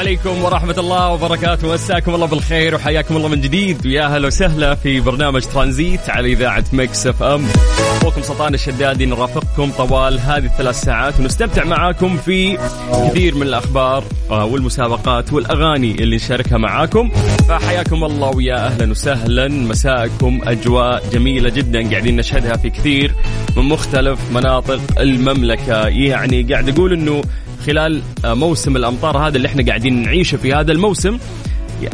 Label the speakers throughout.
Speaker 1: عليكم ورحمة الله وبركاته. مساكم الله بالخير وحياكم الله من جديد. ويا هلا وسهلا في برنامج ترانزيت على إذاعة Mix FM. أخوكم سلطان الشدادي نرافقكم طوال هذه الثلاث ساعات ونستمتع معاكم في كثير من الأخبار آه، والمسابقات والأغاني اللي نشاركها معاكم. فحياكم الله ويا أهلا وسهلا. مساءكم أجواء جميلة جدا قاعدين نشهدها في كثير من مختلف مناطق المملكة. يعني قاعد أقول أنه خلال آه، موسم الأمطار هذا اللي إحنا قاعدين نعيشه في هذا الموسم.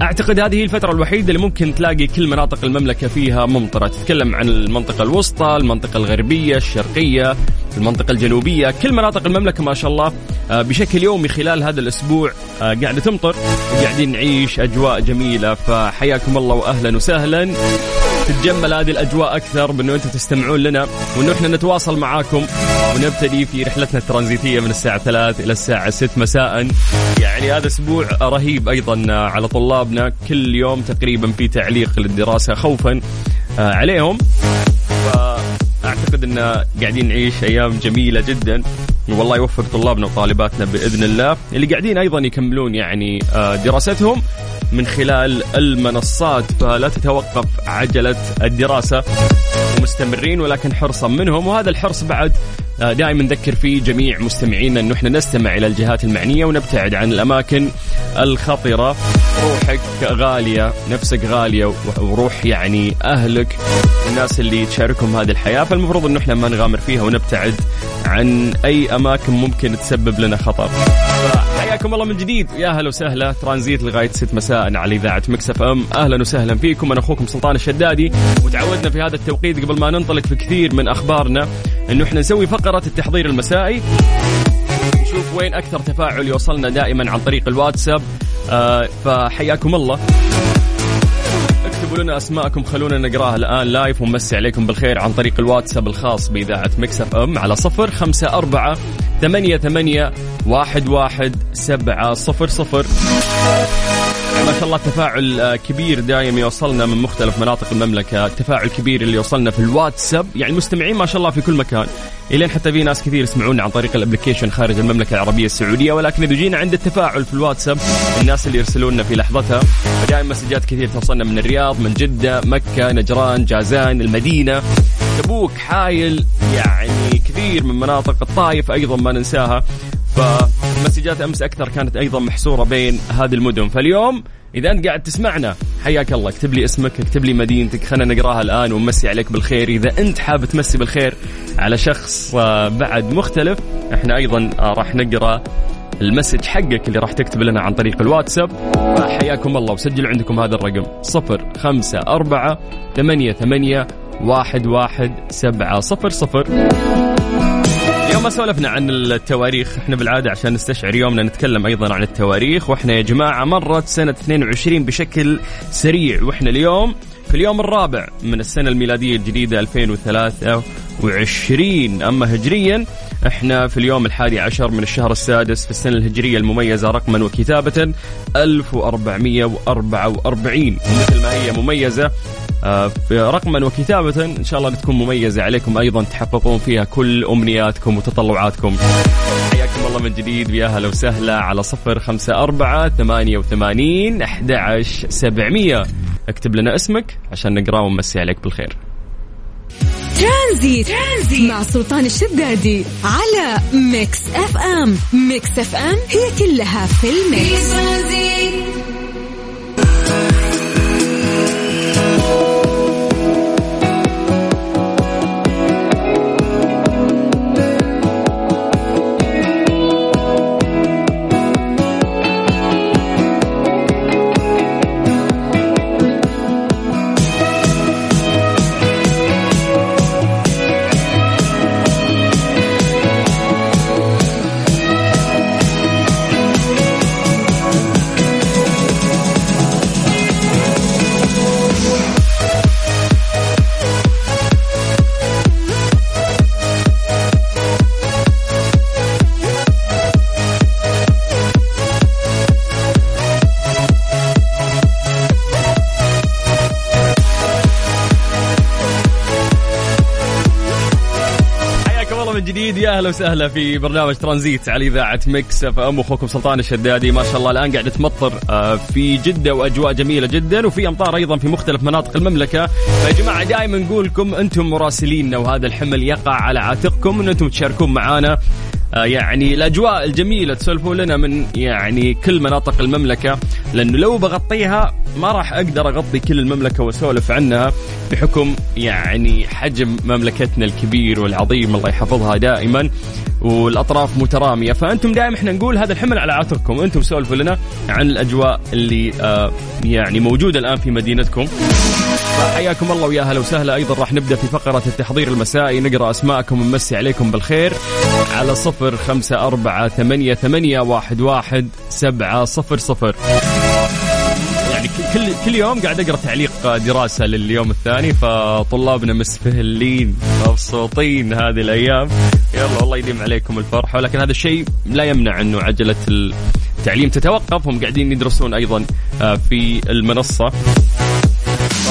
Speaker 1: أعتقد هذه هي الفترة الوحيدة اللي ممكن تلاقي كل مناطق المملكة فيها ممطرة. تتكلم عن المنطقة الوسطى المنطقة الغربية الشرقية المنطقة الجنوبية. كل مناطق المملكة ما شاء الله آه، بشكل يومي خلال هذا الأسبوع آه، قاعدة تمطر وقاعدين نعيش أجواء جميلة. فحياكم الله واهلا وسهلا. تتجمل هذه الأجواء أكثر بانه أنتم تستمعون لنا وإنه إحنا نتواصل معاكم ونبتدي في رحلتنا الترانزيتية من الساعة 3 إلى الساعة 6 مساء. يعني هذا أسبوع رهيب أيضا على طلابنا كل يوم تقريبا في تعليق للدراسة خوفا آه، عليهم. فأعتقد إن قاعدين نعيش أيام جميلة جدا. والله يوفق طلابنا وطالباتنا بإذن الله اللي قاعدين أيضا يكملون يعني آه، دراستهم. من خلال المنصات. فلا تتوقف عجلة الدراسة. ومستمرين ولكن حرصا منهم. وهذا الحرص بعد آه، دائما نذكر فيه جميع مستمعينا انه إحنا نستمع إلى الجهات المعنية ونبتعد عن الأماكن الخطرة. روحك غالية نفسك غالية وروح يعني أهلك الناس اللي تشاركهم هذه الحياة. فالمفروض انه إحنا ما نغامر فيها ونبتعد عن أي أماكن ممكن تسبب لنا خطر. حياكم الله من جديد. يا هلا وسهلا. ترانزيت لغاية 6 مساء على إذاعة مكسف ام. أهلا وسهلا فيكم. أنا أخوكم سلطان الشدادي. وتعودنا في هذا التوقيت قبل ما ننطلق في كثير من أخبارنا إنه إحنا نسوي فقرة التحضير المسائي. نشوف وين أكثر تفاعل يوصلنا دائما عن طريق الواتساب. آه فحياكم الله. اكتبوا لنا أسماءكم. خلونا نقراها الآن live ونمسي عليكم بالخير عن طريق الواتساب الخاص بإذاعة Mix FM على صفر خمسة أربعة ثمانية ثمانية واحد واحد سبعة صفر صفر. ما شاء الله تفاعل آه، كبير دايم يوصلنا من مختلف مناطق المملكة التفاعل الكبير اللي يوصلنا في الواتساب. يعني المستمعين ما شاء الله في كل مكان. إلين حتى في ناس كثير يسمعونا عن طريق الابلكيشن خارج المملكة العربية السعودية ولكن إذا جينا عند التفاعل في الواتساب الناس اللي يرسلون لنا في لحظتها فدائما مسجات كثير توصلنا من الرياض من جدة مكة نجران جازان المدينة. تبوك حايل يعني كثير من مناطق الطائف أيضا ما ننساها. فالمسجات أمس أكثر كانت أيضا محصورة بين هذه المدن. فاليوم إذا أنت قاعد تسمعنا حياك الله. اكتب لي اسمك اكتب لي مدينتك خلينا نقراها الآن ونمسي عليك بالخير. إذا أنت حاب تمسي بالخير على شخص آه، بعد مختلف إحنا أيضا آه، راح نقرأ المسج حقك اللي راح تكتب لنا عن طريق الواتساب. فحياكم الله وسجلوا عندكم هذا الرقم صفر خمسة أربعة ثمانية ثمانية واحد واحد سبعة صفر صفر. اليوم ما سولفنا عن التواريخ إحنا بالعادة عشان نستشعر يومنا نتكلم أيضا عن التواريخ. وإحنا يا جماعة مرت سنة 22 بشكل سريع. وإحنا اليوم في اليوم الرابع من السنة الميلادية الجديدة 2023 أما هجريا إحنا في اليوم الحادي عشر من الشهر السادس في السنة الهجرية المميزة رقما وكتابه 1444 مثل ما هي في رقما وكتابة إن شاء الله تكون مميزة عليكم. أيضا تحققون فيها كل أمنياتكم وتطلعاتكم. حياكم الله من جديد. ويا هلا وسهلا. على صفر خمسة أربعة ثمانية وثمانين أحد عشر سبعمية. اكتب لنا اسمك عشان نقرأ ونمسي عليك بالخير.
Speaker 2: ترانزيت. ترانزيت مع سلطان الشدادي على Mix FM. Mix FM هي كلها في
Speaker 1: ال mix. أهلا وسهلا في برنامج ترانزيت على إذاعة Mix FM. أخوكم سلطان الشدادي ما شاء الله الآن قاعدة تمطر آه، في جدة وأجواء جميلة جدا وفي أمطار أيضا في مختلف مناطق المملكة. فيا جماعة دائما نقول لكم أنتم مراسليننا وهذا الحمل يقع على عاتقكم ان أنتم تشاركون معنا يعني الأجواء الجميلة تسولفون لنا من يعني كل مناطق المملكة لأنه لو بغطيها ما راح أقدر أغطي كل المملكة وأسولف عنها بحكم يعني حجم مملكتنا الكبير والعظيم الله يحفظها دائما والأطراف مترامية. فأنتم دائما إحنا نقول هذا الحمل على عاتقكم. أنتم سولفوا لنا عن الأجواء اللي آه يعني موجودة الآن في مدينتكم. حياكم الله ويا هلا وسهلا. أيضا راح نبدأ في فقرة التحضير المسائي. نقرأ أسماءكم ونمسي عليكم بالخير. على صفر خمسة أربعة ثمانية, ثمانية واحد, واحد سبعة صفر صفر. يعني كل كل يوم قاعد أقرأ تعليق دراسة لليوم الثاني فطلابنا مسفهلين مبسوطين هذه الأيام. يلا والله يديم عليكم الفرح ولكن هذا الشيء لا يمنع أنه عجلة التعليم تتوقف هم قاعدين يدرسون أيضا آه، في المنصة.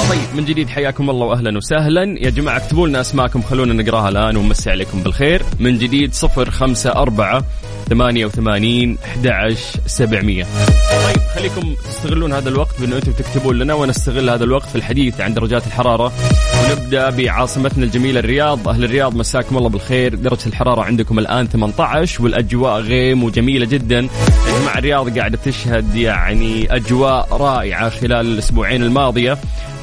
Speaker 1: طيب من جديد حياكم الله واهلا وسهلا. يا جماعة اكتبوا لنا أسماءكم خلونا نقراها الآن ونمسي عليكم بالخير. من جديد صفر خمسة أربعة ثمانية وثمانين أحد سبعمية. طيب خليكم تستغلون هذا الوقت بأنه أنتم تكتبون لنا ونستغل هذا الوقت في الحديث عن درجات الحرارة. ونبدأ بعاصمتنا الجميلة الرياض. أهل الرياض مساكم الله بالخير. درجة الحرارة عندكم الآن 18 والأجواء غيم وجميلة جدا. يا جماعة الرياض قاعدة تشهد يعني أجواء رائعة خلال الأسبوعين الماضية.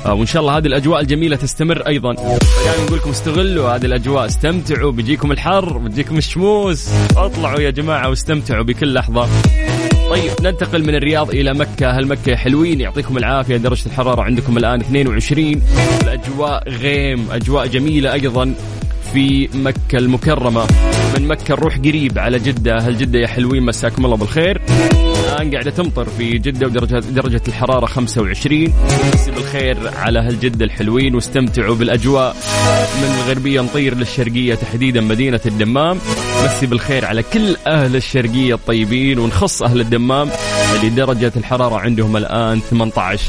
Speaker 1: آه، وإن شاء الله هذه الأجواء الجميلة تستمر أيضا. فدائما نقول لكم استغلوا هذه الأجواء استمتعوا بيجيكم الحر بيجيكم الشموس. اطلعوا يا جماعة واستمتعوا بكل لحظة. طيب ننتقل من الرياض إلى مكة. هل مكة حلوين يعطيكم العافية. درجة الحرارة عندكم الآن 22 الأجواء غيم أجواء جميلة أيضا في مكة المكرمة. من مكة نروح قريب على جدة. هل جدة يا حلوين مساكم الله بالخير. الآن قاعدة تمطر في جدة ودرجة درجة الحرارة 25 مسي بالخير على أهل جدة الحلوين واستمتعوا بالأجواء. من الغربية نطير للشرقية تحديدا مدينة الدمام. مسي بالخير على كل أهل الشرقية الطيبين ونخص أهل الدمام اللي درجة الحرارة عندهم الآن 18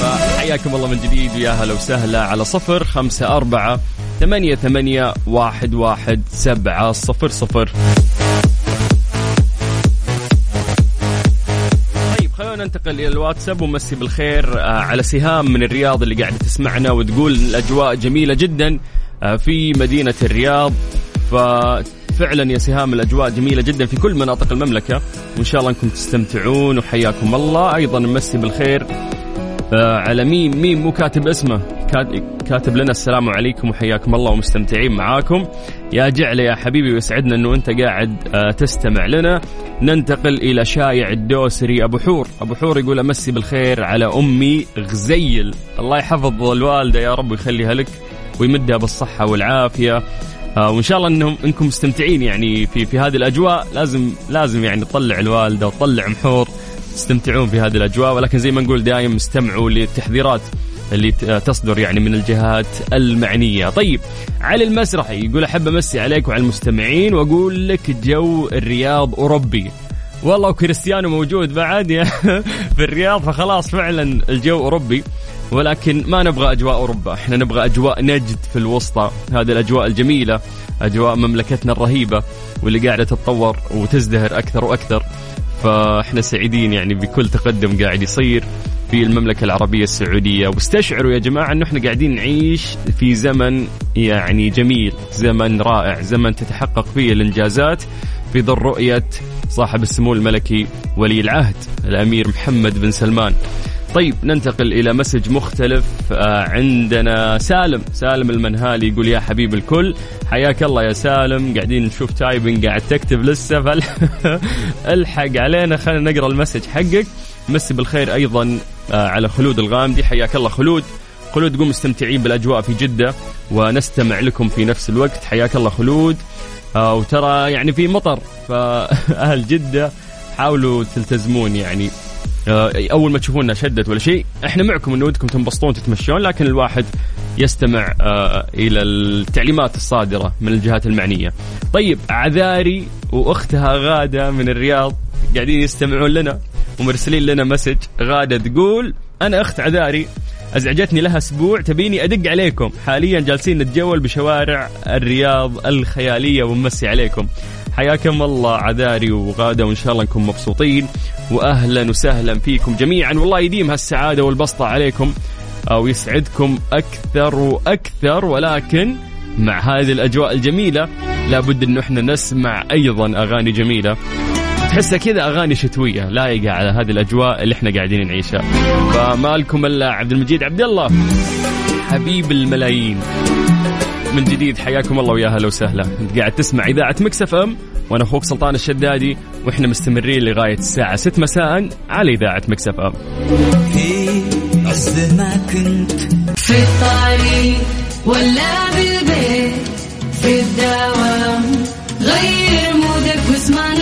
Speaker 1: فحياكم الله من جديد ويا هلا وسهلا على صفر خمسة أربعة ثمانية ثمانية واحد واحد سبعة صفر صفر. ننتقل إلى الواتساب ومسي بالخير آه، على سهام من الرياض اللي قاعدة تسمعنا وتقول الأجواء جميلة جدا آه، في مدينة الرياض. ففعلا يا سهام الأجواء جميلة جدا في كل مناطق المملكة وإن شاء الله إنكم تستمتعون وحياكم الله. أيضا نمسي بالخير على ميم ميم مو كاتب اسمه. كات- كاتب لنا السلام عليكم وحياكم الله ومستمتعين معاكم. يا جعلة يا حبيبي ويسعدنا إنه أنت قاعد آه، تستمع لنا. ننتقل إلى شايع الدوسري أبو حور. أبو حور يقول أمسي بالخير على أمي غزيل. الله يحفظ الوالده يا رب ويخليها لك ويمدها بالصحة والعافية. آه، وإن شاء الله انهم إنكم مستمتعين يعني في في هذه الأجواء لازم لازم يعني تطلع الوالدة وتطلع محور تستمتعون في هذه الأجواء ولكن زي ما نقول دايم استمعوا للتحذيرات اللي تصدر يعني من الجهات المعنية. طيب علي المسرحي يقول أحب أمسي عليك وعلى المستمعين وأقول لك جو الرياض أوروبي. والله وكريستيانو موجود بعد في الرياض فخلاص فعلا الجو أوروبي. ولكن ما نبغى أجواء أوروبا. إحنا نبغى أجواء نجد في الوسطى. هذه الأجواء الجميلة أجواء مملكتنا الرهيبة واللي قاعدة تتطور وتزدهر أكثر وأكثر. فإحنا سعيدين يعني بكل تقدم قاعد يصير في المملكة العربية السعودية. واستشعروا يا جماعة أنه إحنا قاعدين نعيش في زمن يعني جميل زمن رائع زمن تتحقق فيه الإنجازات في ظل رؤية صاحب السمو الملكي ولي العهد الأمير محمد بن سلمان. طيب ننتقل إلى message مختلف آه، عندنا سالم. سالم المنهالي يقول يا حبيب الكل حياك الله يا سالم. قاعدين نشوف typing قاعد تكتب لسه فالحق علينا. خلينا نقرأ ال message حقك. مسي بالخير أيضا آه، على خلود الغامدي. حياك الله خلود. خلود تقول مستمتعين بالأجواء في جدة ونستمع لكم في نفس الوقت. حياك الله خلود. آه وترى يعني في مطر فأهل جدة حاولوا تلتزمون يعني. أول ما تشوفونا شدت ولا شيء إحنا معكم إنه ودكم تنبسطون تتمشون لكن الواحد يستمع آه إلى التعليمات الصادرة من الجهات المعنية. طيب عذاري وأختها غادة من الرياض قاعدين يستمعون لنا ومرسلين لنا مسج. غادة تقول أنا أخت عذاري أزعجتني لها أسبوع تبيني أدق عليكم. حاليا جالسين نتجول بشوارع الرياض الخيالية ونمسي عليكم. حياكم الله عذاري وغادة وإن شاء الله نكون مبسوطين. واهلا وسهلا فيكم جميعا. والله يديم هالسعادة والبسطة عليكم ويسعدكم أكثر وأكثر. ولكن مع هذه الأجواء الجميلة لابد انه إحنا نسمع أيضا أغاني جميلة. تحسها كذا أغاني شتوية لايقة على هذه الأجواء اللي إحنا قاعدين نعيشها. فما لكم إلا عبد المجيد عبد الله حبيب الملايين. من جديد. حياكم الله ويا هلا وسهلا. أنت قاعد تسمع إذاعة Mix FM وأنا أخوك سلطان الشدادي وإحنا مستمرين لغاية الساعة 6 مساء على إذاعة Mix FM.
Speaker 3: في عز ما كنت. في الطريق ولا بالبيت. في الدوام غير mood ك واسمعنا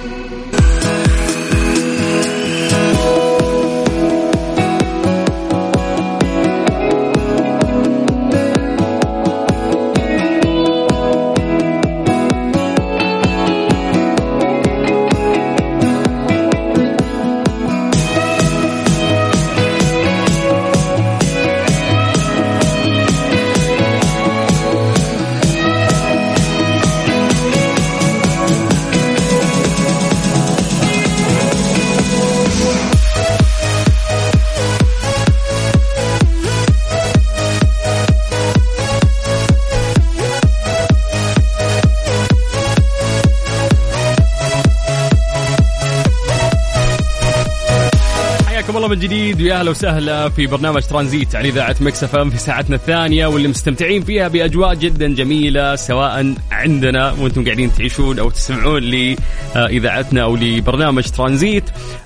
Speaker 1: من جديد ويا أهلا وسهلا في برنامج ترانزيت على إذاعة Mix FM في ساعتنا الثانية واللي مستمتعين فيها بأجواء جدا جميلة سواء عندنا وأنتم قاعدين تعيشون أو تسمعون لإذاعتنا أو لبرنامج ترانزيت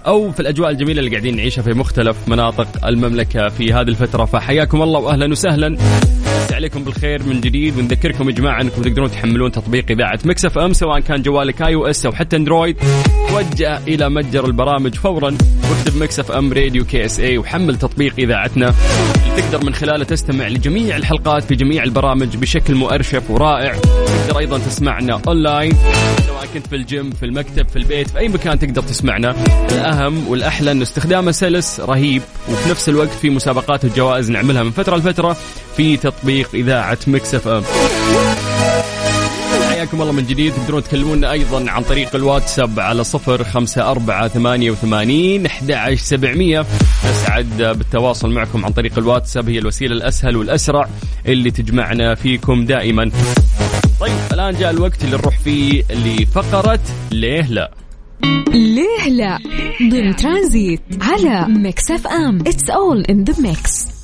Speaker 1: أو في الأجواء الجميلة اللي قاعدين نعيشها في مختلف مناطق المملكة في هذه الفترة. فحياكم الله واهلا وسهلا. عليكم بالخير من جديد. ونذكركم يا جماعة أنكم تقدرون تحملون تطبيق إذاعة Mix FM سواء كان جوالك iOS أو حتى Android. توجه إلى متجر البرامج فورا. واكتب Mix FM Radio KSA وحمل تطبيق إذاعتنا. تقدر من خلاله تستمع لجميع الحلقات في جميع البرامج بشكل مؤرشف ورائع. تقدر أيضا تسمعنا أونلاين سواء كنت في الجيم في المكتب في البيت في أي مكان تقدر تسمعنا. الأهم والأحلى انه استخدامه سلس رهيب وفي نفس الوقت في مسابقات وجوائز نعملها من فترة لفترة. في تطبيق إذاعة Mix FM. حياكم الله من جديد. تقدرون تكلمونا أيضا عن طريق الواتساب على صفر خمسة أربعة ثمانية وثمانين أحد سبعمية. نسعد بالتواصل معكم عن طريق الواتساب. هي الوسيلة الأسهل والأسرع اللي تجمعنا فيكم دائما. طيب الآن جاء الوقت اللي نروح فيه لفقرة ليه لا.
Speaker 2: ليه لا؟ ضمن ترانزيت على Mix FM. It's all in the mix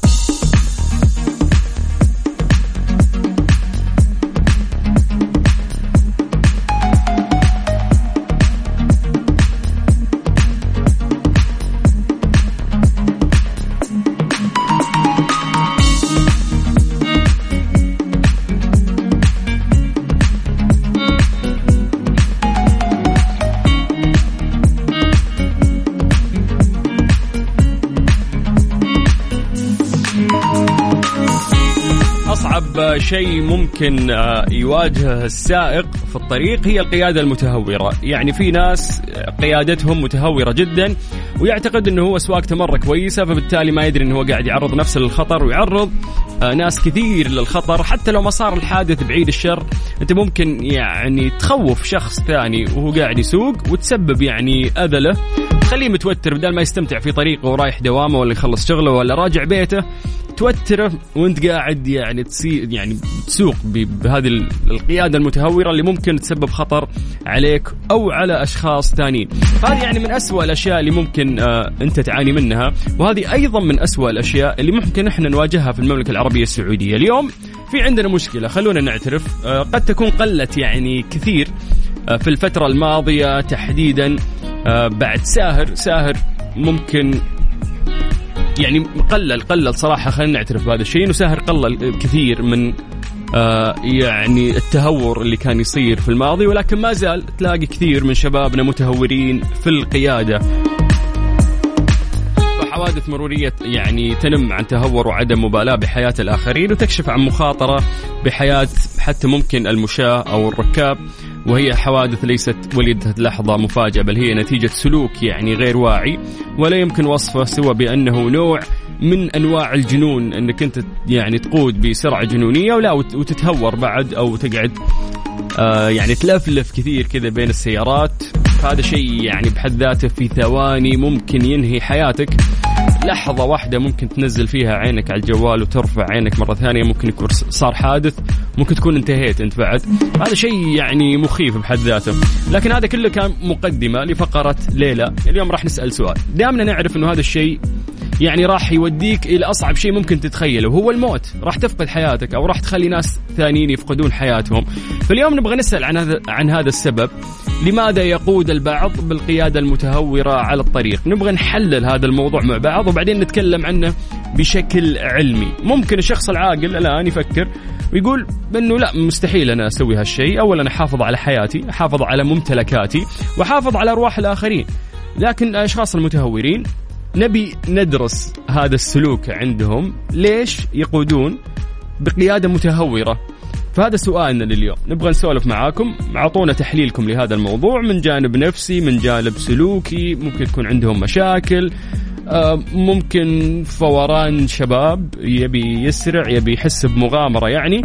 Speaker 1: شيء ممكن آه، يواجهه السائق في الطريق هي القيادة المتهورة. يعني في ناس قيادتهم متهورة جدا ويعتقد إنه هو سواقته مرة كويسة فبالتالي ما يدري إنه هو قاعد يعرض نفسه للخطر ويعرض آه، ناس كثير للخطر. حتى لو ما صار الحادث بعيد الشر أنت ممكن يعني تخوف شخص ثاني وهو قاعد يسوق وتسبب يعني اذى له تخليه متوتر بدل ما يستمتع في طريقه ورايح دوامه ولا يخلص شغله ولا راجع بيته توتره وانت قاعد يعني تسي يعني تسوق بهذه القيادة المتهورة اللي ممكن تسبب خطر عليك أو على أشخاص ثانيين هذه يعني من أسوأ الأشياء اللي ممكن آه أنت تعاني منها. وهذه أيضا من أسوأ الأشياء اللي ممكن إحنا نواجهها في المملكة العربية السعودية. اليوم في عندنا مشكلة خلونا نعترف آه قد تكون قلت يعني كثير. في الفترة الماضية تحديدا آه بعد ساهر ساهر ممكن يعني قلل قلل صراحة خلينا نعترف بهذا الشيء إنه ساهر قلل كثير من آه يعني التهور اللي كان يصير في الماضي ولكن ما زال تلاقي كثير من شبابنا متهورين في القيادة. حوادث مرورية يعني تنم عن تهور وعدم مبالاة بحياة الآخرين وتكشف عن مخاطرة بحياة حتى ممكن المشاة أو الركاب وهي حوادث ليست ولدت لحظة مفاجأة بل هي نتيجة سلوك يعني غير واعي ولا يمكن وصفه سوى بأنه نوع من أنواع الجنون أنك أنت يعني تقود بسرعة جنونية ولا وتتهور بعد أو تقعد آه يعني تلفلف كثير كذا بين السيارات. هذا شيء يعني بحد ذاته في ثواني ممكن ينهي حياتك. لحظة واحدة ممكن تنزل فيها عينك على الجوال وترفع عينك مرة ثانية ممكن يكون صار حادث ممكن تكون انتهيت أنت بعد. هذا شيء يعني مخيف بحد ذاته. لكن هذا كله كان مقدمة لفقرة ليلى. اليوم راح نسأل سؤال. دامنا نعرف إنه هذا الشيء يعني راح يوديك إلى أصعب شيء ممكن تتخيله وهو الموت. راح تفقد حياتك أو راح تخلي ناس ثانيين يفقدون حياتهم. فاليوم نبغى نسأل عن هذا عن هذا السبب لماذا يقود البعض بالقيادة المتهورة على الطريق؟ نبغى نحلل هذا الموضوع مع بعض وبعدين نتكلم عنه بشكل علمي. ممكن الشخص العاقل الآن يفكر ويقول انه لا مستحيل أنا أسوي هالشيء. اولا احافظ على حياتي احافظ على ممتلكاتي واحافظ على أرواح الآخرين. لكن الأشخاص المتهورين نبي ندرس هذا السلوك عندهم. ليش يقودون بقيادة متهورة؟ فهذا سؤالنا لليوم. نبغى نسولف معاكم. أعطونا تحليلكم لهذا الموضوع من جانب نفسي من جانب سلوكي. ممكن تكون عندهم مشاكل. آه، ممكن فوران شباب يبي يسرع يبي يحس بمغامرة يعني.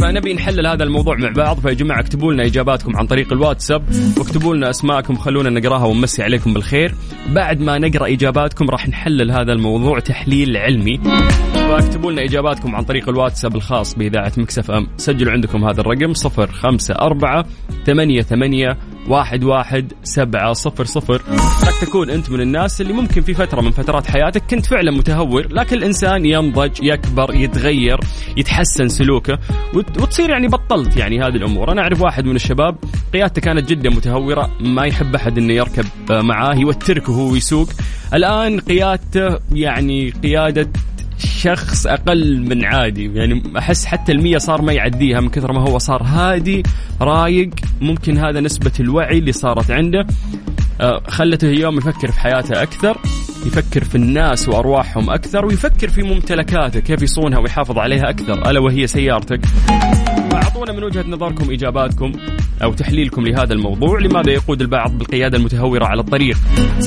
Speaker 1: فنبي نحلل هذا الموضوع مع بعض. فيا جماعة اكتبوا لنا إجاباتكم عن طريق الواتساب واكتبوا لنا أسماءكم خلونا نقراها ونمسي عليكم بالخير. بعد ما نقرأ إجاباتكم راح نحلل هذا الموضوع تحليل علمي. فاكتبوا لنا إجاباتكم عن طريق الواتساب الخاص بإذاعة مكسف أم. سجلوا عندكم هذا الرقم 054 88 واحد واحد سبعة صفر صفر. قد تكون أنت من الناس اللي ممكن في فترة من فترات حياتك كنت فعلا متهور لكن الإنسان ينضج يكبر يتغير يتحسن سلوكه وتصير يعني بطلت يعني هذه الأمور. أنا أعرف واحد من الشباب قيادته كانت جدا متهورة ما يحب أحد أنه يركب معاه يوترك وهو يسوق الآن قيادته يعني قيادة شخص أقل من عادي. يعني أحس حتى المية صار ما يعديها من كثر ما هو صار هادي رايق. ممكن هذا نسبة الوعي اللي صارت عنده. آه، خلته اليوم يفكر في حياته أكثر يفكر في الناس وأرواحهم أكثر ويفكر في ممتلكاته كيف يصونها ويحافظ عليها أكثر ألا وهي سيارتك. اعطونا من وجهة نظركم إجاباتكم أو تحليلكم لهذا الموضوع لماذا يقود البعض بالقيادة المتهورة على الطريق؟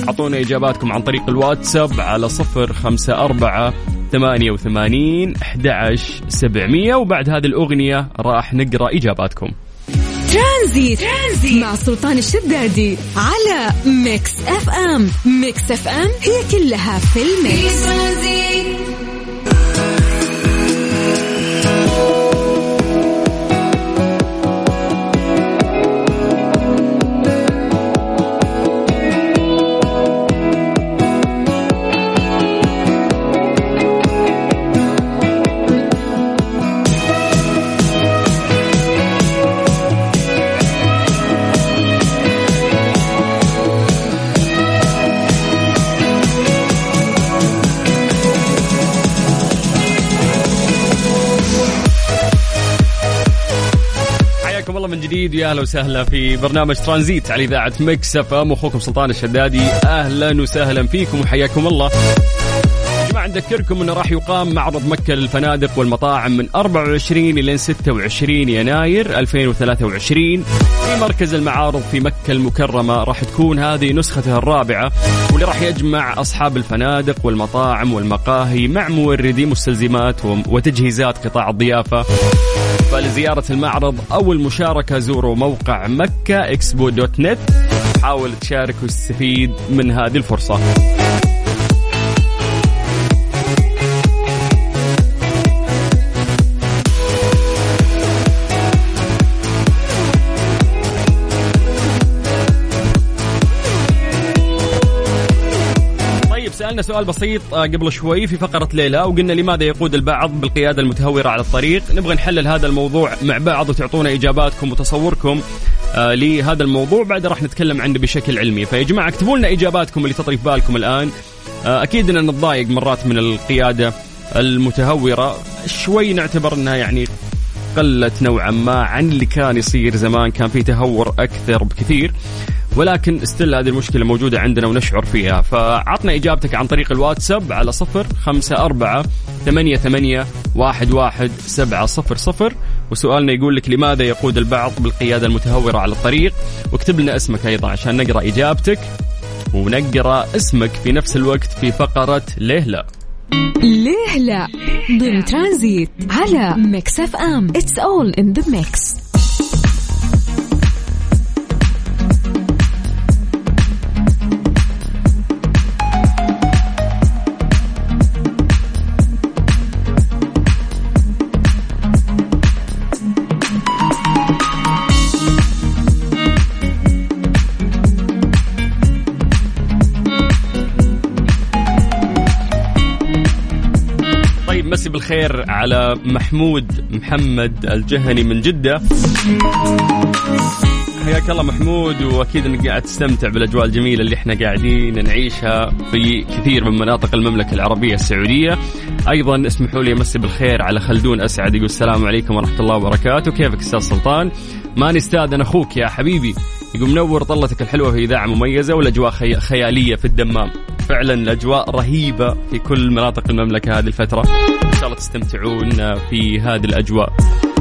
Speaker 1: أعطونا إجاباتكم عن طريق الواتساب على صفر خمسة أربعة 88 11 700 وبعد هذه الأغنية راح نقرأ إجاباتكم.
Speaker 2: ترانزيت, ترانزيت. مع سلطان الشدادي على Mix FM. Mix FM هي كلها في ال mix.
Speaker 1: في جديد يا أهلا وسهلا في برنامج ترانزيت على إذاعة Mix FM. أخوكم سلطان الشدادي أهلا وسهلا فيكم وحياكم الله. جماعة نذكركم أنه راح يقام معرض مكة للفنادق والمطاعم من 24 إلى 26 يناير 2023 في مركز المعارض في مكة المكرمة راح تكون هذه نسخته الرابعة واللي راح يجمع أصحاب الفنادق والمطاعم والمقاهي مع موردي مستلزمات وتجهيزات قطاع الضيافة. فلزيارة المعرض أو المشاركة زوروا موقع مكة إكسبو دوت نت. حاول تشارك وتستفيد من هذه الفرصة. سؤال بسيط آه، قبل شوي في فقرة ليلى وقلنا لماذا يقود البعض بالقيادة المتهورة على الطريق؟ نبغى نحلل هذا الموضوع مع بعض وتعطونا إجاباتكم وتصوركم آه لهذا الموضوع بعد راح نتكلم عنه بشكل علمي. فيا جماعة اكتبوا لنا إجاباتكم اللي تطري في بالكم الآن. آه أكيد أننا نتضايق مرات من القيادة المتهورة. شوي نعتبر أنها يعني قلت نوعا ما عن اللي كان يصير زمان كان في تهور أكثر بكثير. ولكن استل هذه المشكلة موجودة عندنا ونشعر فيها. فعطنا إجابتك عن طريق الواتساب على صفر خمسة أربعة ثمانية ثمانية واحد واحد سبعة صفر صفر. وسؤالنا يقول لك لماذا يقود البعض بالقيادة المتهورة على الطريق؟ واكتب لنا اسمك أيضا عشان نقرأ إجابتك ونقرأ اسمك في نفس الوقت في فقرة ليه لا
Speaker 2: ليه لا ضمن ترانزيت على Mix FM. It's all in
Speaker 1: the mix على محمود محمد الجهني من جدة حياك الله محمود وأكيد إنك قاعد تستمتع بالأجواء الجميلة اللي إحنا قاعدين نعيشها في كثير من مناطق المملكة العربية السعودية. أيضا اسمحوا لي أمسي بالخير على خلدون أسعد يقول السلام عليكم ورحمة الله وبركاته، كيفك أستاذ سلطان؟ ماني أستاذ أنا أخوك يا حبيبي. يقول منور طلتك الحلوة في إذاعة مميزة والأجواء خي... خيالية في الدمام. فعلا الأجواء رهيبة في كل مناطق المملكة هذه الفترة. تستمتعون في هذه الأجواء.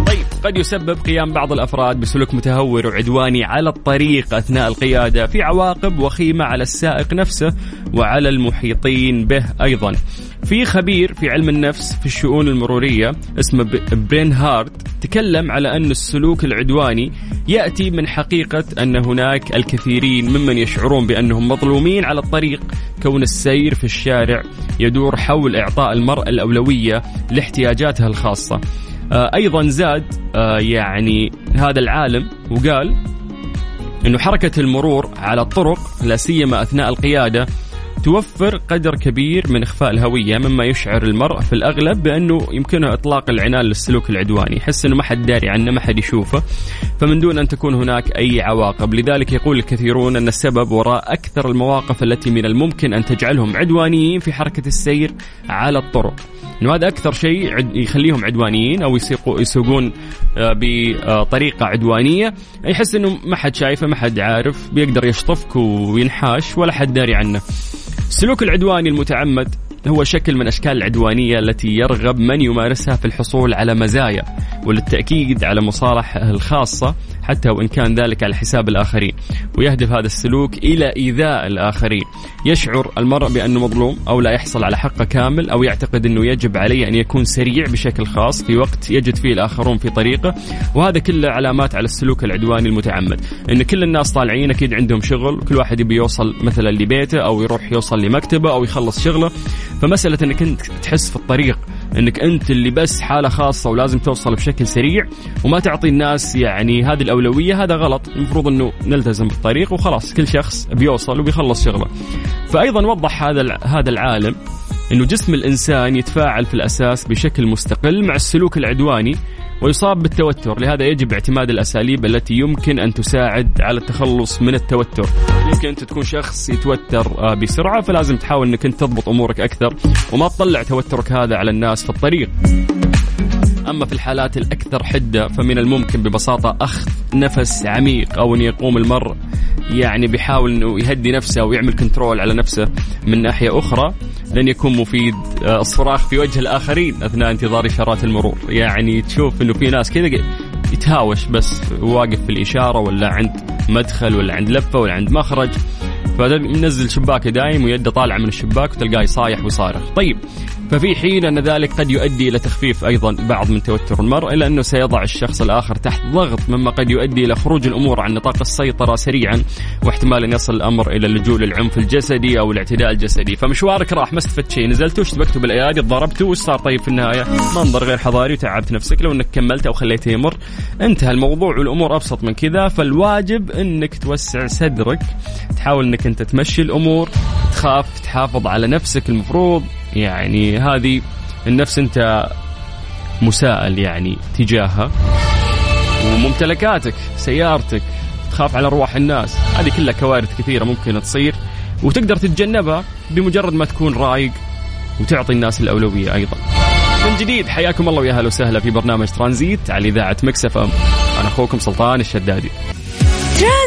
Speaker 1: طيب قد يسبب قيام بعض الأفراد بسلوك متهور وعدواني على الطريق أثناء القيادة في عواقب وخيمة على السائق نفسه وعلى المحيطين به أيضا. في خبير في علم النفس في الشؤون المرورية اسمه برين هارت تكلم على أن السلوك العدواني يأتي من حقيقة أن هناك الكثيرين ممن يشعرون بأنهم مظلومين على الطريق كون السير في الشارع يدور حول إعطاء المرأة الأولوية لاحتياجاتها الخاصة. آه، أيضا زاد آه، يعني هذا العالم وقال إنه حركة المرور على الطرق لا سيما أثناء القيادة توفر قدر كبير من إخفاء الهوية مما يشعر المرء في الأغلب بأنه يمكنه إطلاق العنان للسلوك العدواني، يحس إنه ما حد داري عنه، ما حد يشوفه، فمن دون أن تكون هناك أي عواقب، لذلك يقول الكثيرون أن السبب وراء أكثر المواقف التي من الممكن أن تجعلهم عدوانيين في حركة السير على الطرق. إنه هذا أكثر شيء يخليهم عدوانيين أو يسوقون آه، بطريقة عدوانية. يحس إنه ما حد شايفه ما حد عارف بيقدر يشطفك وينحاش ولا حد داري عنه. السلوك العدواني المتعمد هو شكل من أشكال العدوانية التي يرغب من يمارسها في الحصول على مزايا وللتأكيد على مصالحه الخاصة حتى وإن كان ذلك على حساب الآخرين. ويهدف هذا السلوك إلى إيذاء الآخرين. يشعر المرء بأنه مظلوم أو لا يحصل على حقه كامل أو يعتقد أنه يجب عليه أن يكون سريع بشكل خاص في وقت يجد فيه الآخرون في طريقه. وهذا كله علامات على السلوك العدواني المتعمد. إن كل الناس طالعين أكيد عندهم شغل. وكل واحد يبي يوصل مثلا لبيته أو يروح يوصل لمكتبه أو يخلص شغله. فمسألة إنك أنت تحس في الطريق إنك أنت اللي بس حالة خاصة ولازم توصل بشكل سريع وما تعطي الناس يعني هذه الأولوية هذا غلط. المفروض إنه نلتزم بالطريق وخلاص كل شخص بيوصل وبيخلص شغله. فايضا وضح هذا هذا العالم إنه جسم الإنسان يتفاعل في الأساس بشكل مستقل مع السلوك العدواني ويصاب بالتوتر لهذا يجب اعتماد الأساليب التي يمكن أن تساعد على التخلص من التوتر. يمكن أنت تكون شخص يتوتر آه، بسرعة فلازم تحاول أنك أنت تضبط أمورك أكثر وما تطلع توترك هذا على الناس في الطريق. أما في الحالات الأكثر حدة فمن الممكن ببساطة أخذ نفس عميق أو أن يقوم المرء يعني بيحاول إنه يهدي نفسه ويعمل كنترول على نفسه من ناحية أخرى لن يكون مفيد آه، الصراخ في وجه الآخرين أثناء انتظار إشارات المرور. يعني تشوف إنه في ناس كذا يتهاوش بس واقف في الإشارة ولا عند مدخل ولا عند لفة ولا عند مخرج. فمنزل شباكه دايم ويده طالعة من الشباك وتلقاه يصايح ويصارخ. طيب ففي حين أن ذلك قد يؤدي إلى تخفيف أيضا بعض من توتر المرء إلا أنه سيضع الشخص الآخر تحت ضغط مما قد يؤدي إلى خروج الأمور عن نطاق السيطرة سريعا واحتمال أن يصل الأمر إلى اللجوء للعنف الجسدي أو الاعتداء الجسدي. فمشوارك راح ما استفدت شيء نزلت واشتبكت بالأيادي ضربته وش صار طيب في النهاية؟ منظر غير حضاري وتعبت نفسك. لو أنك كملت أو خليته يمر انتهى الموضوع والأمور أبسط من كذا. فالواجب أنك توسع صدرك تحاول أنك أنت تمشي الأمور تخاف تحافظ على نفسك المفروض. يعني هذه النفس انت مساءل يعني تجاهها. وممتلكاتك سيارتك تخاف على أرواح الناس هذه كلها كوارث كثيرة ممكن تصير. وتقدر تتجنبها بمجرد ما تكون رايق وتعطي الناس الأولوية أيضا. من جديد حياكم الله ويا وسهلا في برنامج ترانزيت على إذاعة Mix FM. أنا أخوكم سلطان الشدادي.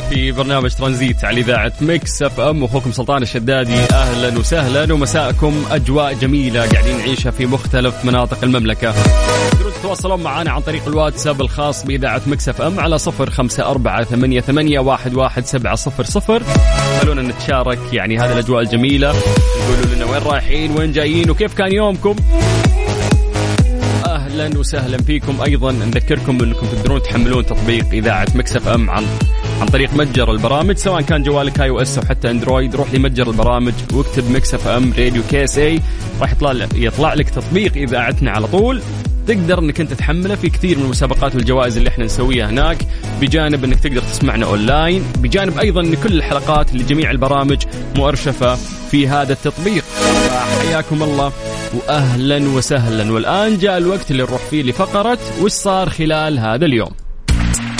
Speaker 1: في برنامج ترانزيت على إذاعة Mix FM. أخوكم سلطان الشدادي أهلا وسهلا ومساءكم أجواء جميلة قاعدين نعيشها في مختلف مناطق المملكة. تقدرون تتواصلون معنا عن طريق الواتساب الخاص بإذاعة Mix FM على صفر خمسة أربعة ثمانية, ثمانية واحد, واحد سبعة صفر صفر. خلونا نتشارك يعني هذه الأجواء الجميلة. قولوا لنا وين رايحين وين جايين وكيف كان يومكم؟ أهلا وسهلا فيكم. أيضا نذكركم أنكم تقدرون تحملون تطبيق إذاعة Mix FM عن عن طريق متجر البرامج سواء كان جوالك iOS أو حتى Android روح لمتجر البرامج واكتب Mix FM Radio KSA. راح يطلع يطلع لك تطبيق اذاعتنا على طول. تقدر إنك أنت تحمله. في كثير من المسابقات والجوائز اللي إحنا نسويها هناك. بجانب إنك تقدر تسمعنا أونلاين. بجانب أيضا إن كل الحلقات لجميع البرامج مؤرشفة في هذا التطبيق. حياكم الله واهلا وسهلا. والآن جاء الوقت اللي نروح فيه لفقرة وش صار خلال هذا اليوم؟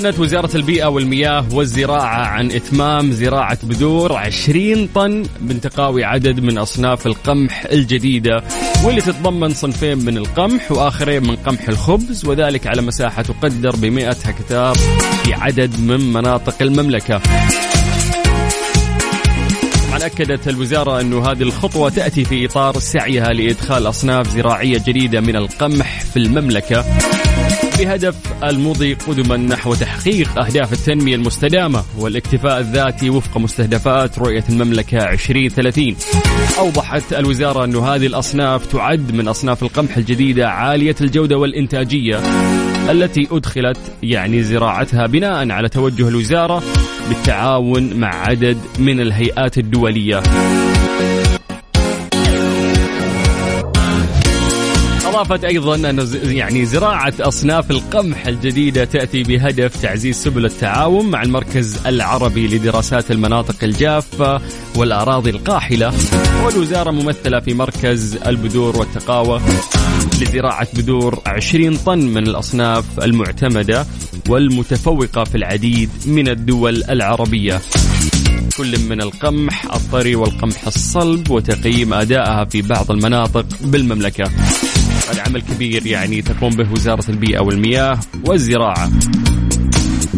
Speaker 1: أعلنت وزارة البيئة والمياه والزراعة عن إتمام زراعة بذور 20 طن من تقاوي عدد من أصناف القمح الجديدة واللي تتضمن صنفين من القمح وآخرين من قمح الخبز وذلك على مساحة تقدر ب 100 هكتار في عدد من مناطق المملكة. طبعا أكدت الوزارة انه هذه الخطوة تأتي في إطار سعيها لإدخال أصناف زراعية جديدة من القمح في المملكة. بهدف المضي قدما نحو تحقيق أهداف التنمية المستدامة والاكتفاء الذاتي وفق مستهدفات رؤية المملكة 2030 أوضحت الوزارة أن هذه الأصناف تعد من أصناف القمح الجديدة عالية الجودة والإنتاجية التي أدخلت يعني زراعتها بناء على توجه الوزارة بالتعاون مع عدد من الهيئات الدولية. أضافت أيضا أن يعني زراعة أصناف القمح الجديدة تأتي بهدف تعزيز سبل التعاون مع المركز العربي لدراسات المناطق الجافة والأراضي القاحلة. والوزارة ممثلة في مركز البذور والتقاوى لزراعة بذور 20 طن من الأصناف المعتمدة والمتفوقة في العديد من الدول العربية. كل من القمح الطري والقمح الصلب وتقييم أدائها في بعض المناطق بالمملكة. هذا عمل كبير يعني تقوم به وزارة البيئة والمياه والزراعة.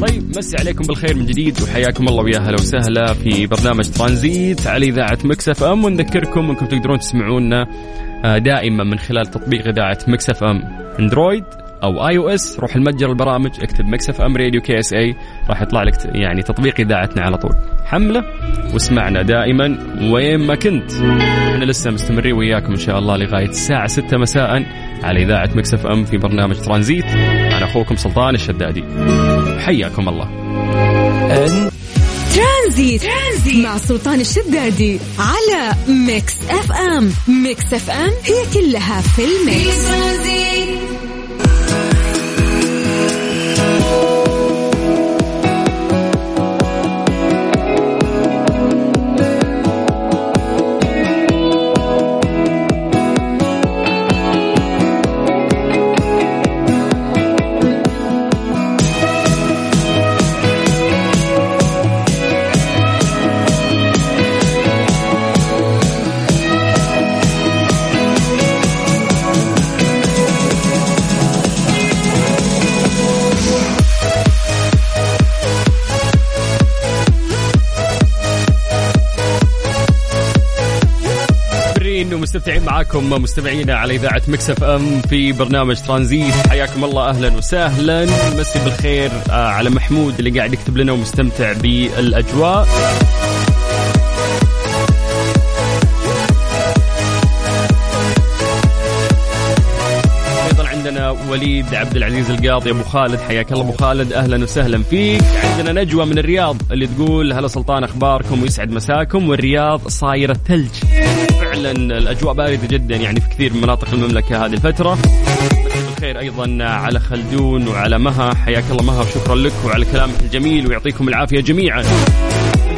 Speaker 1: طيب مسي عليكم بالخير من جديد وحياكم الله ويا هلا وسهلا في برنامج ترانزيت على إذاعة Mix FM. ونذكركم أنكم تقدرون تسمعونا آه، دائما من خلال تطبيق إذاعة Mix FM. Android. أو iOS روح لمتجر البرامج اكتب Mix FM Radio KSA راح يطلع لك يعني تطبيق إذاعتنا على طول. حمله واسمعنا دائما وين ما كنت. إحنا لسه مستمرين وياكم إن شاء الله لغاية الساعة 6 مساء على إذاعة Mix FM في برنامج ترانزيت. أنا أخوكم سلطان الشدادي. حياكم الله.
Speaker 2: ترانزيت. ترانزيت. مع سلطان الشدادي على Mix FM. Mix FM هي كلها في ال mix.
Speaker 1: مستمتعين معاكم مستمعينا على إذاعة مكسف ام في برنامج ترانزيت. حياكم الله أهلا وسهلا. مسي بالخير آه، على محمود اللي قاعد يكتب لنا ومستمتع بالأجواء. عندنا وليد عبد العزيز القاضي أبو خالد. حياك الله أبو خالد. أهلا وسهلا فيك. عندنا نجوى من الرياض اللي تقول هلا سلطان أخباركم ويسعد مساكم. والرياض صايرة ثلج فعلا الأجواء باردة جدا يعني في كثير من مناطق المملكة هذه الفترة. بالخير أيضا على خلدون وعلى مها. حياك الله مها وشكرا لك وعلى كلامك الجميل ويعطيكم العافية جميعا.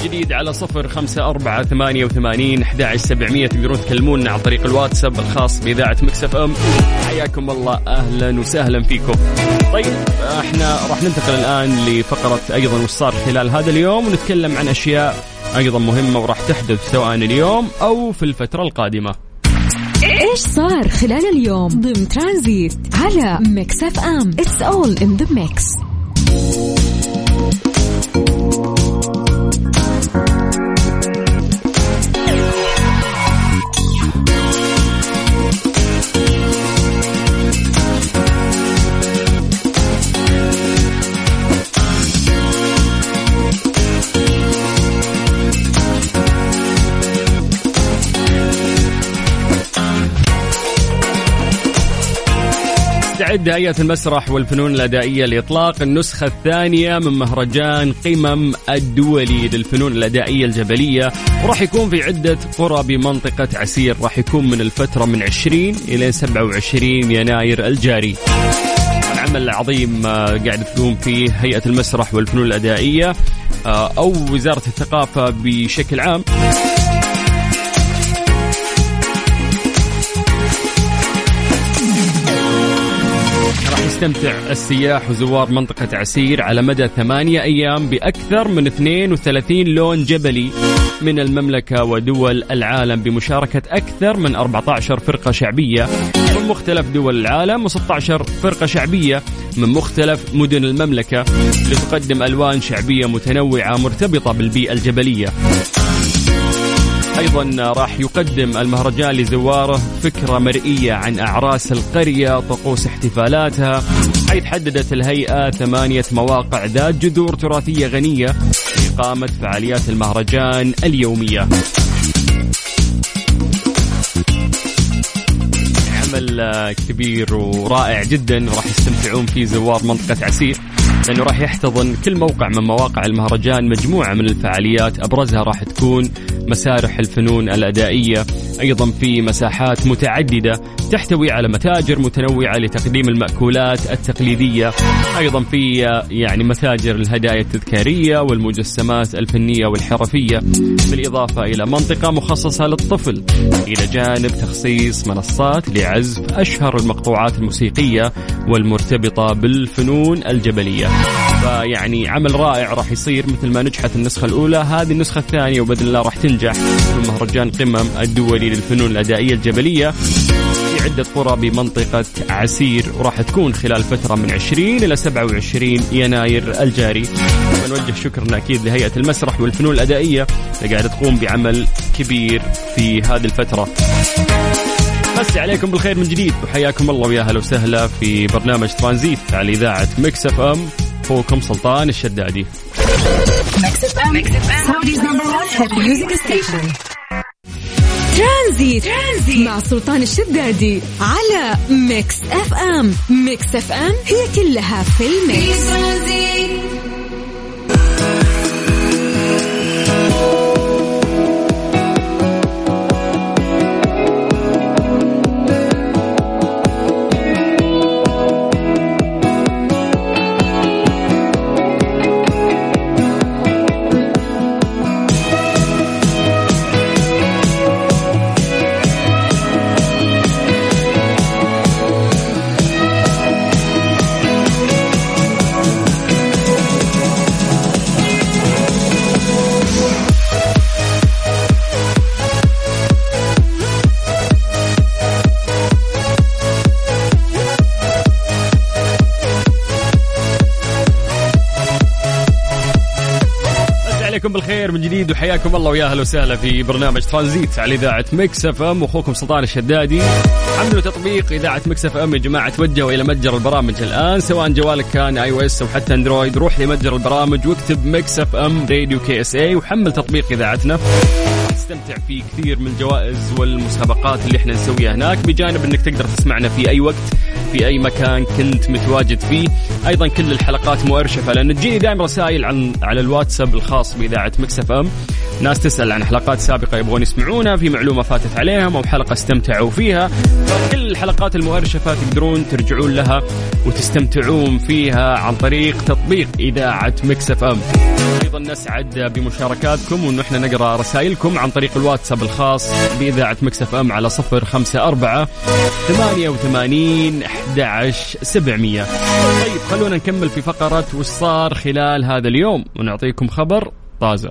Speaker 1: جديد على صفر خمسة أربعة ثمانية وثمانين أحد سبعمية. تقدرون تكلمونا عن طريق الواتساب الخاص بإذاعة مكسف أم. حياكم الله. أهلا وسهلا فيكم. طيب إحنا راح ننتقل الآن لفقرة أيضا وش صار خلال هذا اليوم ونتكلم عن أشياء أيضا مهمة وراح تحدث سواء اليوم أو في الفترة القادمة.
Speaker 2: إيش صار خلال اليوم ضمن ترانزيت على Mix FM؟ it's all in the
Speaker 1: mix هيئة المسرح والفنون الأدائية لإطلاق النسخة الثانية من مهرجان قمم الدولي للفنون الأدائية الجبلية. وراح يكون في عدة قرى بمنطقة عسير. راح يكون من الفترة من 20 إلى 27 يناير الجاري. العمل العظيم آه، قاعد تقوم فيه هيئة المسرح والفنون الأدائية آه، أو وزارة الثقافة بشكل عام. يستمتع السياح وزوار منطقة عسير على مدى ثمانية أيام بأكثر من 32 لون جبلي من المملكة ودول العالم بمشاركة أكثر من 14 فرقة شعبية من مختلف دول العالم و16 فرقة شعبية من مختلف مدن المملكة لتقدم ألوان شعبية متنوعة مرتبطة بالبيئة الجبلية. أيضا راح يقدم المهرجان لزواره فكرة مرئية عن أعراس القرية طقوس احتفالاتها. حيث حددت الهيئة ثمانية مواقع ذات جذور تراثية غنية لإقامة فعاليات المهرجان اليومية. عمل كبير ورائع جدا راح يستمتعون فيه زوار منطقة عسير لأنه راح يحتضن كل موقع من مواقع المهرجان مجموعة من الفعاليات أبرزها راح تكون مسارح الفنون الأدائية أيضا في مساحات متعددة تحتوي على متاجر متنوعة لتقديم المأكولات التقليدية أيضا في يعني متاجر الهدايا التذكارية والمجسمات الفنية والحرفية بالإضافة إلى منطقة مخصصة للطفل إلى جانب تخصيص منصات لعزف أشهر المقطوعات الموسيقية والمرتبطة بالفنون الجبلية. فيعني عمل رائع راح يصير مثل ما نجحت النسخة الأولى هذه النسخة الثانية وبإذن الله راح تنجح. في مهرجان قمم الدولي للفنون الأدائية الجبلية في عدة قرى بمنطقة عسير وراح تكون خلال فترة من 20 إلى 27 يناير الجاري. ونوجه شكرنا أكيد لهيئة المسرح والفنون الأدائية اللي قاعدة تقوم بعمل كبير في هذه الفترة. مسي عليكم بالخير من جديد. وحياكم الله ويا أهلا وسهلا في برنامج ترانزيت على إذاعة Mix FM. أخوكم سلطان الشدادي.
Speaker 2: ترانزيت. ترانزيت مع سلطان الشدادي على Mix FM. Mix FM هي كلها في ال mix.
Speaker 1: عليكم بالخير من جديد وحياكم الله ويا أهلا وسهلا في برنامج ترانزيت على إذاعة Mix FM. واخوكم سلطان الشدادي. حملوا تطبيق إذاعة Mix FM يا جماعة توجهوا إلى متجر البرامج الآن سواء جوالك كان iOS أو حتى Android. روح لمتجر البرامج واكتب Mix FM Radio KSA وحمل تطبيق إذاعتنا. تستمتع في كثير من الجوائز والمسابقات اللي إحنا نسويها هناك بجانب إنك تقدر تسمعنا في أي وقت. في أي مكان كنت متواجد فيه. أيضا كل الحلقات مؤرشفة لأن تجيني دائما رسائل عن على الواتساب الخاص بإذاعة Mix FM. ناس تسأل عن حلقات سابقة يبغون يسمعونها في معلومة فاتت عليهم أو حلقة استمتعوا فيها. فكل الحلقات المؤرشفه تقدرون ترجعون لها وتستمتعون فيها عن طريق تطبيق إذاعة Mix FM. أيضا نسعد بمشاركاتكم وانه إحنا نقرأ رسائلكم عن طريق الواتساب الخاص بإذاعة Mix FM على صفر خمسة أربعة ثمانية وثمانين أحد سبعمية. طيب خلونا نكمل في فقرة وش صار خلال هذا اليوم ونعطيكم خبر طازة.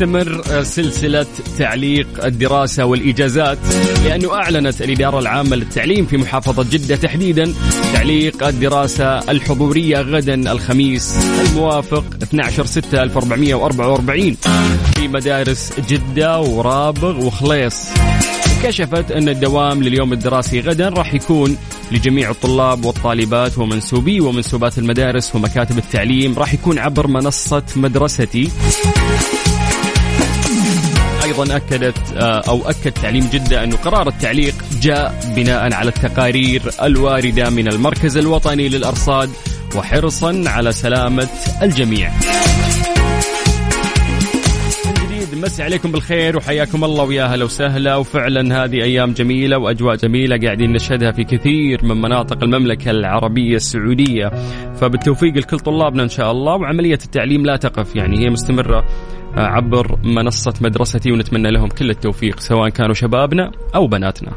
Speaker 1: تستمر سلسلة تعليق الدراسة والإجازات لأنه أعلنت الإدارة العامة للتعليم في محافظة جدة تحديدا تعليق الدراسة الحضورية غدا الخميس الموافق 12 6 1444 في مدارس جدة ورابغ وخليص. كشفت أن الدوام لليوم الدراسي غدا راح يكون لجميع الطلاب والطالبات ومنسوبي ومنسوبات المدارس ومكاتب التعليم راح يكون عبر منصة مدرستي. أيضا أكدت أو أكد تعليم جدة انه قرار التعليق جاء بناء على التقارير الواردة من المركز الوطني للأرصاد وحرصا على سلامة الجميع. مسي عليكم بالخير وحياكم الله ويا أهلا وسهلا. وفعلا هذه أيام جميلة وأجواء جميلة قاعدين نشهدها في كثير من مناطق المملكة العربية السعودية. فبالتوفيق لكل طلابنا إن شاء الله وعملية التعليم لا تقف يعني هي مستمرة. عبر منصة مدرستي ونتمنى لهم كل التوفيق سواء كانوا شبابنا أو بناتنا.